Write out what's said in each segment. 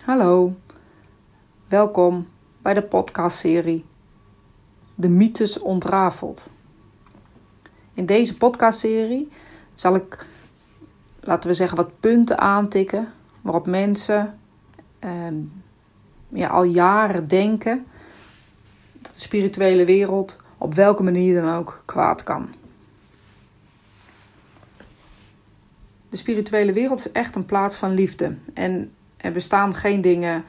Hallo, welkom bij de podcastserie De Mythes Ontrafeld. In deze podcastserie zal ik, laten we zeggen, wat punten aantikken waarop mensen ehm, ja, al jaren denken dat de spirituele wereld op welke manier dan ook kwaad kan. De spirituele wereld is echt een plaats van liefde. En er bestaan geen dingen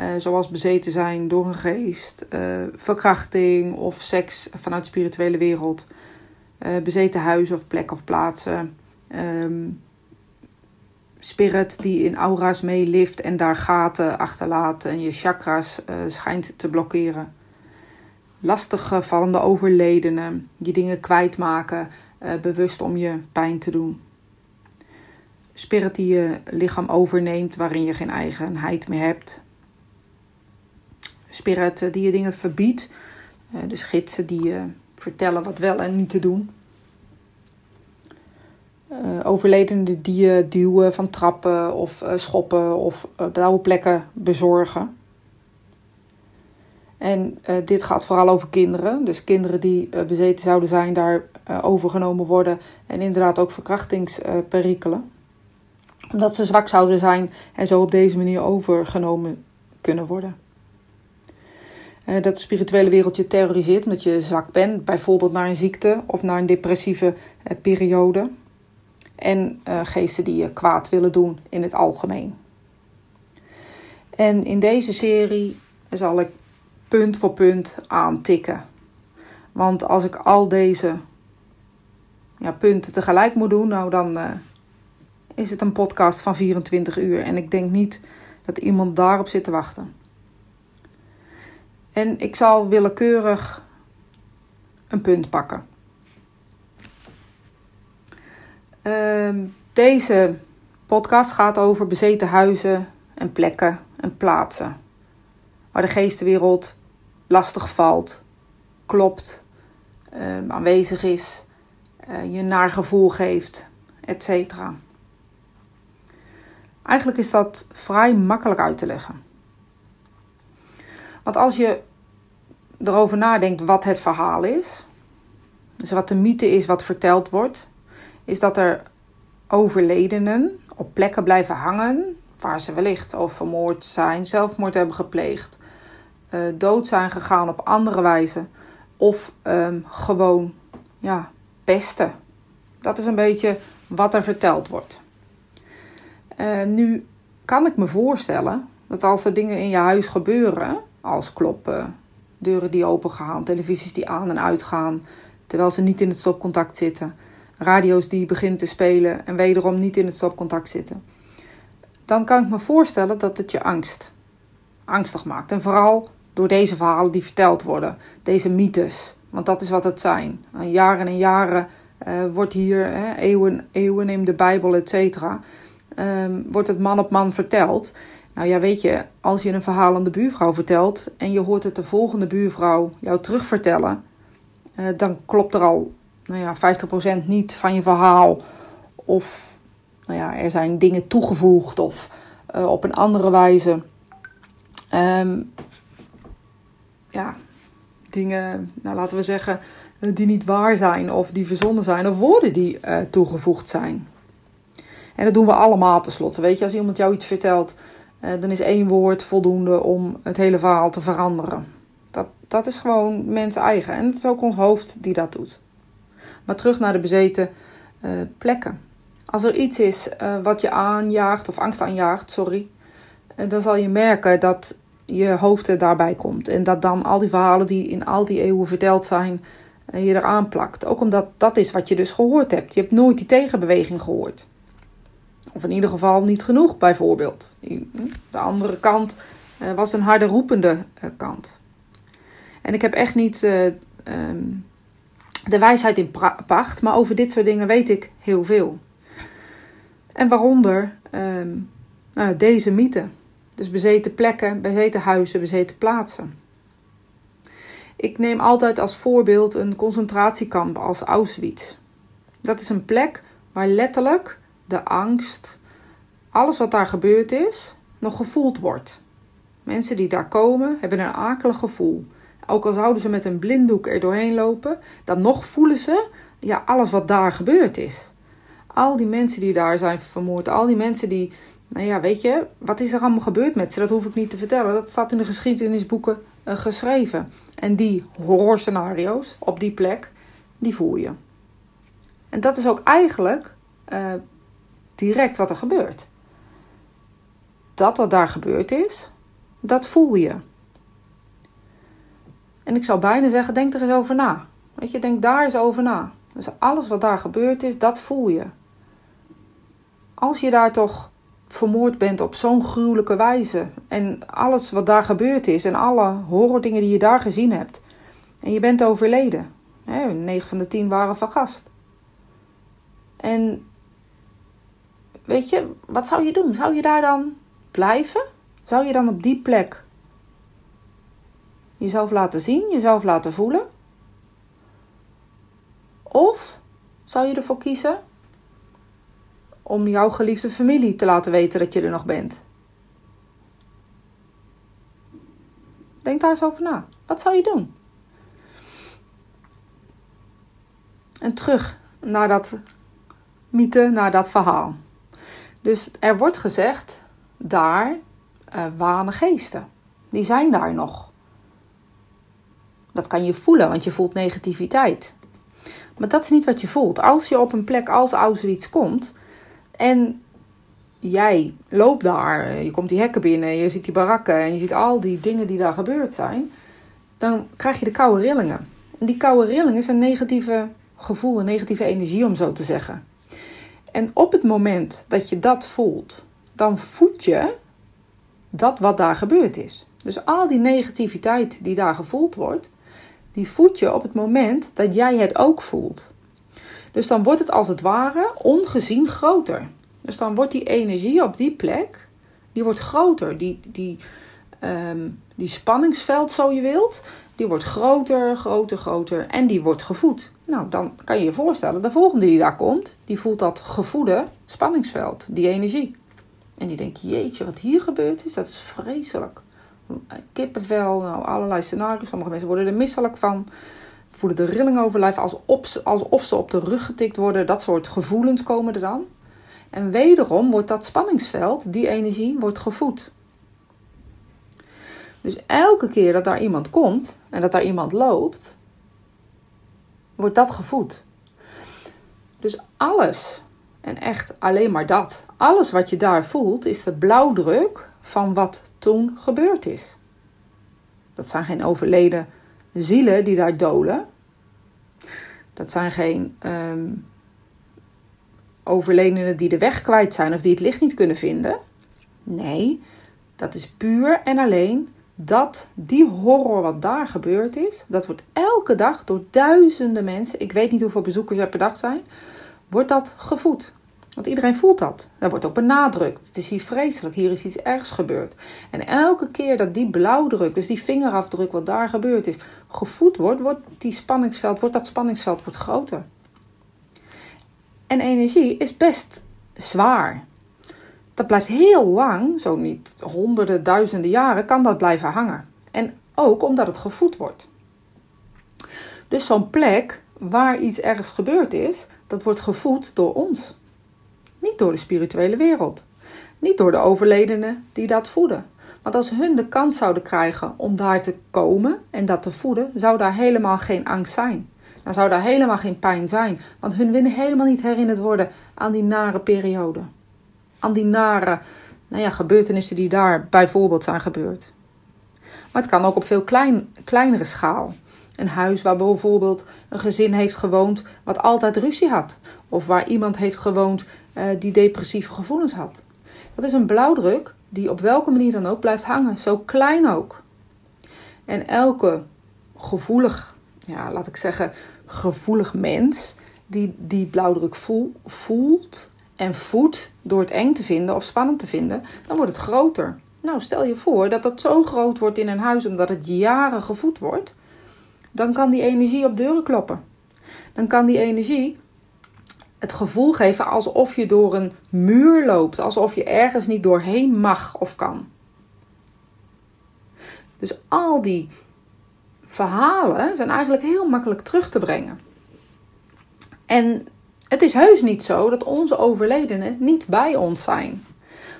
uh, zoals bezeten zijn door een geest, uh, verkrachting of seks vanuit de spirituele wereld, uh, bezeten huizen of plekken of plaatsen, um, spirit die in aura's meelift en daar gaten achterlaat en je chakras schijnt te blokkeren. Lastig vallende overledenen die dingen kwijtmaken, bewust om je pijn te doen spirit die je lichaam overneemt, waarin je geen eigenheid meer hebt. Spirit die je dingen verbiedt, eh, dus gidsen die je vertellen wat wel en niet te doen. Overledenen die je duwen van trappen of schoppen of blauwe plekken bezorgen. En dit gaat vooral over kinderen. Dus kinderen die bezeten zouden zijn, daar overgenomen worden. En inderdaad ook verkrachtingsperikelen omdat ze zwak zouden zijn en zo op deze manier overgenomen kunnen worden. Uh, dat de spirituele wereld je terroriseert omdat je zwak bent, bijvoorbeeld naar een ziekte of naar een depressieve uh, periode. En uh, geesten die je kwaad willen doen in het algemeen. En in deze serie zal ik punt voor punt aantikken. Want als ik al deze ja, punten tegelijk moet doen, nou dan is het een podcast van 24 uur. En ik denk niet dat iemand daarop zit te wachten. En ik zal willekeurig een punt pakken. Uh, deze podcast gaat over bezeten huizen en plekken en plaatsen. Waar de geestenwereld lastig valt, klopt, uh, aanwezig is, uh, je naar gevoel geeft, etc. Eigenlijk is dat vrij makkelijk uit te leggen. Want als je erover nadenkt wat het verhaal is, dus wat de mythe is wat verteld wordt, is dat er overledenen op plekken blijven hangen waar ze wellicht of vermoord zijn, zelfmoord hebben gepleegd, uh, dood zijn gegaan op andere wijze of um, gewoon ja, pesten. Dat is een beetje wat er verteld wordt. Uh, nu kan ik me voorstellen dat als er dingen in je huis gebeuren, als kloppen, deuren die opengaan, televisies die aan en uitgaan terwijl ze niet in het stopcontact zitten, radio's die beginnen te spelen en wederom niet in het stopcontact zitten, dan kan ik me voorstellen dat het je angst, angstig maakt. En vooral door deze verhalen die verteld worden, deze mythes, want dat is wat het zijn. Jaren en jaren uh, wordt hier, hè, eeuwen, eeuwen in de Bijbel, et cetera um, wordt het man op man verteld. Nou ja, weet je, als je een verhaal aan de buurvrouw vertelt en je hoort het de volgende buurvrouw jou terugvertellen, uh, dan klopt er al nou ja, 50% niet van je verhaal. Of nou ja, er zijn dingen toegevoegd of uh, op een andere wijze. Um, ja, dingen, nou laten we zeggen, die niet waar zijn of die verzonnen zijn of woorden die toegevoegd zijn. En dat doen we allemaal tenslotte. Weet je, als iemand jou iets vertelt, uh, dan is één woord voldoende om het hele verhaal te veranderen. Dat, dat is gewoon mens eigen. En het is ook ons hoofd die dat doet. Maar terug naar de bezeten uh, plekken. Als er iets is uh, wat je aanjaagt, of angst aanjaagt, sorry, dan zal je merken dat je hoofd er daarbij komt. En dat dan al die verhalen die in al die eeuwen verteld zijn, je eraan plakt. Ook omdat dat is wat je dus gehoord hebt. Je hebt nooit die tegenbeweging gehoord. Of in ieder geval niet genoeg, bijvoorbeeld. De andere kant uh, was een harde roepende uh, kant. En ik heb echt niet uh, um, de wijsheid in pacht, maar over dit soort dingen weet ik heel veel. En waaronder um, nou, deze mythe. Dus bezeten plekken, bezeten huizen, bezeten plaatsen. Ik neem altijd als voorbeeld een concentratiekamp als Auschwitz. Dat is een plek waar letterlijk de angst, alles wat daar gebeurd is, nog gevoeld wordt. Mensen die daar komen hebben een akelig gevoel. Ook al zouden ze met een blinddoek er doorheen lopen, dan nog voelen ze ja, alles wat daar gebeurd is. Al die mensen die daar zijn vermoord, al die mensen die, nou ja, weet je, wat is er allemaal gebeurd met ze? Dat hoef ik niet te vertellen. Dat staat in de geschiedenisboeken uh, geschreven. En die horrorscenario's op die plek, die voel je. En dat is ook eigenlijk uh, direct wat er gebeurt. Dat wat daar gebeurd is, dat voel je. En ik zou bijna zeggen, denk er eens over na. Weet je, denk daar eens over na. Dus alles wat daar gebeurd is, dat voel je. Als je daar toch vermoord bent op zo'n gruwelijke wijze. En alles wat daar gebeurd is en alle horrordingen die je daar gezien hebt. En je bent overleden. Hè, 9 van de 10 waren vergast. En weet je, wat zou je doen? Zou je daar dan blijven? Zou je dan op die plek jezelf laten zien, jezelf laten voelen? Of zou je ervoor kiezen om jouw geliefde familie te laten weten dat je er nog bent? Denk daar eens over na. Wat zou je doen? En terug naar dat mythe, naar dat verhaal. Dus er wordt gezegd, daar uh, wane geesten. Die zijn daar nog. Dat kan je voelen, want je voelt negativiteit. Maar dat is niet wat je voelt. Als je op een plek als Auschwitz komt en jij loopt daar, je komt die hekken binnen, je ziet die barakken en je ziet al die dingen die daar gebeurd zijn, dan krijg je de koude rillingen. En die koude rillingen een negatieve gevoel, een negatieve energie om zo te zeggen. En op het moment dat je dat voelt, dan voed je dat wat daar gebeurd is. Dus al die negativiteit die daar gevoeld wordt, die voed je op het moment dat jij het ook voelt. Dus dan wordt het als het ware ongezien groter. Dus dan wordt die energie op die plek, die wordt groter. Die, die, um, die spanningsveld, zo je wilt, die wordt groter, groter, groter en die wordt gevoed. Nou, dan kan je je voorstellen, de volgende die daar komt, die voelt dat gevoede spanningsveld, die energie. En die denkt, jeetje, wat hier gebeurd is, dat is vreselijk. Kippenvel, nou, allerlei scenario's. Sommige mensen worden er misselijk van. Voelen de rilling over lijf alsof, alsof ze op de rug getikt worden. Dat soort gevoelens komen er dan. En wederom wordt dat spanningsveld, die energie, wordt gevoed. Dus elke keer dat daar iemand komt en dat daar iemand loopt, wordt dat gevoed. Dus alles, en echt alleen maar dat, alles wat je daar voelt, is de blauwdruk van wat toen gebeurd is. Dat zijn geen overleden zielen die daar dolen. Dat zijn geen um, overledenen die de weg kwijt zijn of die het licht niet kunnen vinden. Nee, dat is puur en alleen dat die horror wat daar gebeurd is, dat wordt elke dag door duizenden mensen, ik weet niet hoeveel bezoekers er per dag zijn, wordt dat gevoed. Want iedereen voelt dat. Daar wordt ook benadrukt. Het is hier vreselijk, hier is iets ergs gebeurd. En elke keer dat die blauwdruk, dus die vingerafdruk wat daar gebeurd is, gevoed wordt, wordt die spanningsveld, wordt dat spanningsveld wordt groter. En energie is best zwaar. Dat blijft heel lang, zo niet honderden, duizenden jaren, kan dat blijven hangen. En ook omdat het gevoed wordt. Dus zo'n plek waar iets ergens gebeurd is, dat wordt gevoed door ons. Niet door de spirituele wereld. Niet door de overledenen die dat voeden. Want als hun de kans zouden krijgen om daar te komen en dat te voeden, zou daar helemaal geen angst zijn. Dan zou daar helemaal geen pijn zijn. Want hun willen helemaal niet herinnerd worden aan die nare periode. Aan die nare nou ja, gebeurtenissen die daar bijvoorbeeld zijn gebeurd. Maar het kan ook op veel klein, kleinere schaal. Een huis waar bijvoorbeeld een gezin heeft gewoond wat altijd ruzie had. Of waar iemand heeft gewoond uh, die depressieve gevoelens had. Dat is een blauwdruk die op welke manier dan ook blijft hangen, zo klein ook. En elke gevoelig, ja, laat ik zeggen, gevoelig mens die die blauwdruk voel, voelt en voedt door het eng te vinden of spannend te vinden, dan wordt het groter. Nou, stel je voor dat dat zo groot wordt in een huis omdat het jaren gevoed wordt, dan kan die energie op deuren kloppen. Dan kan die energie het gevoel geven alsof je door een muur loopt, alsof je ergens niet doorheen mag of kan. Dus al die verhalen zijn eigenlijk heel makkelijk terug te brengen. En het is heus niet zo dat onze overledenen niet bij ons zijn.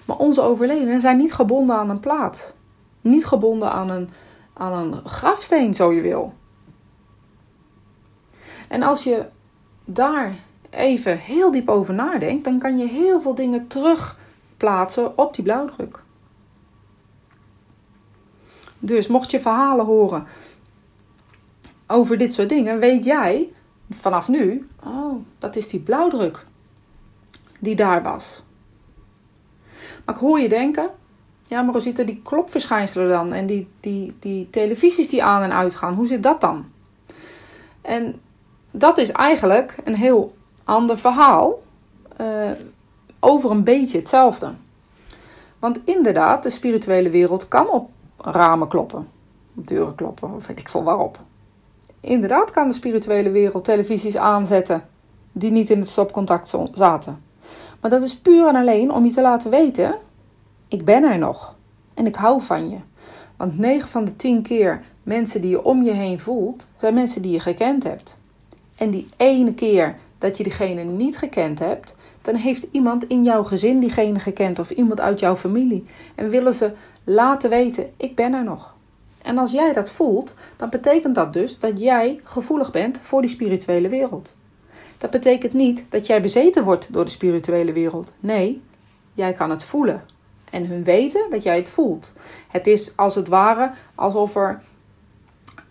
Maar onze overledenen zijn niet gebonden aan een plaats. Niet gebonden aan een, aan een grafsteen, zo je wil. En als je daar even heel diep over nadenkt, dan kan je heel veel dingen terugplaatsen op die blauwdruk. Dus mocht je verhalen horen over dit soort dingen, weet jij vanaf nu, oh, dat is die blauwdruk die daar was. Maar ik hoor je denken, ja, maar hoe zitten die klopverschijnselen dan? En die, die, die televisies die aan en uitgaan, hoe zit dat dan? En dat is eigenlijk een heel ander verhaal uh, over een beetje hetzelfde. Want inderdaad, de spirituele wereld kan op ramen kloppen, op deuren kloppen, of weet ik veel waarop. Inderdaad kan de spirituele wereld televisies aanzetten die niet in het stopcontact zaten. Maar dat is puur en alleen om je te laten weten: ik ben er nog en ik hou van je. Want 9 van de 10 keer mensen die je om je heen voelt, zijn mensen die je gekend hebt. En die ene keer dat je diegene niet gekend hebt, dan heeft iemand in jouw gezin diegene gekend of iemand uit jouw familie. En willen ze laten weten: ik ben er nog. En als jij dat voelt, dan betekent dat dus dat jij gevoelig bent voor die spirituele wereld. Dat betekent niet dat jij bezeten wordt door de spirituele wereld. Nee, jij kan het voelen. En hun weten dat jij het voelt. Het is als het ware alsof er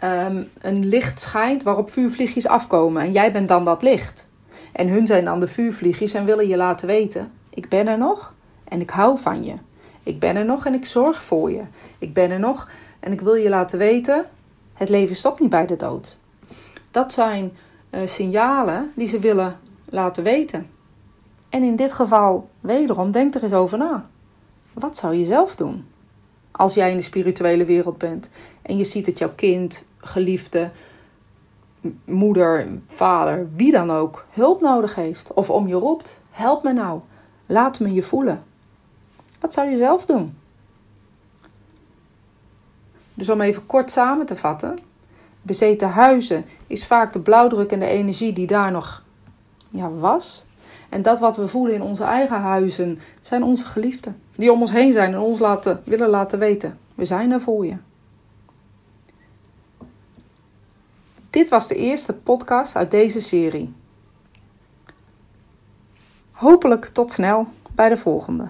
um, een licht schijnt waarop vuurvliegjes afkomen. En jij bent dan dat licht. En hun zijn dan de vuurvliegjes en willen je laten weten: ik ben er nog en ik hou van je. Ik ben er nog en ik zorg voor je. Ik ben er nog en ik wil je laten weten: het leven stopt niet bij de dood. Dat zijn uh, signalen die ze willen laten weten. En in dit geval, wederom, denk er eens over na. Wat zou je zelf doen? Als jij in de spirituele wereld bent en je ziet dat jouw kind, geliefde, moeder, vader, wie dan ook, hulp nodig heeft. Of om je roept: help me nou, laat me je voelen. Wat zou je zelf doen? Dus om even kort samen te vatten: bezeten huizen is vaak de blauwdruk en de energie die daar nog ja, was. En dat wat we voelen in onze eigen huizen zijn onze geliefden. Die om ons heen zijn en ons laten, willen laten weten: we zijn er voor je. Dit was de eerste podcast uit deze serie. Hopelijk tot snel bij de volgende.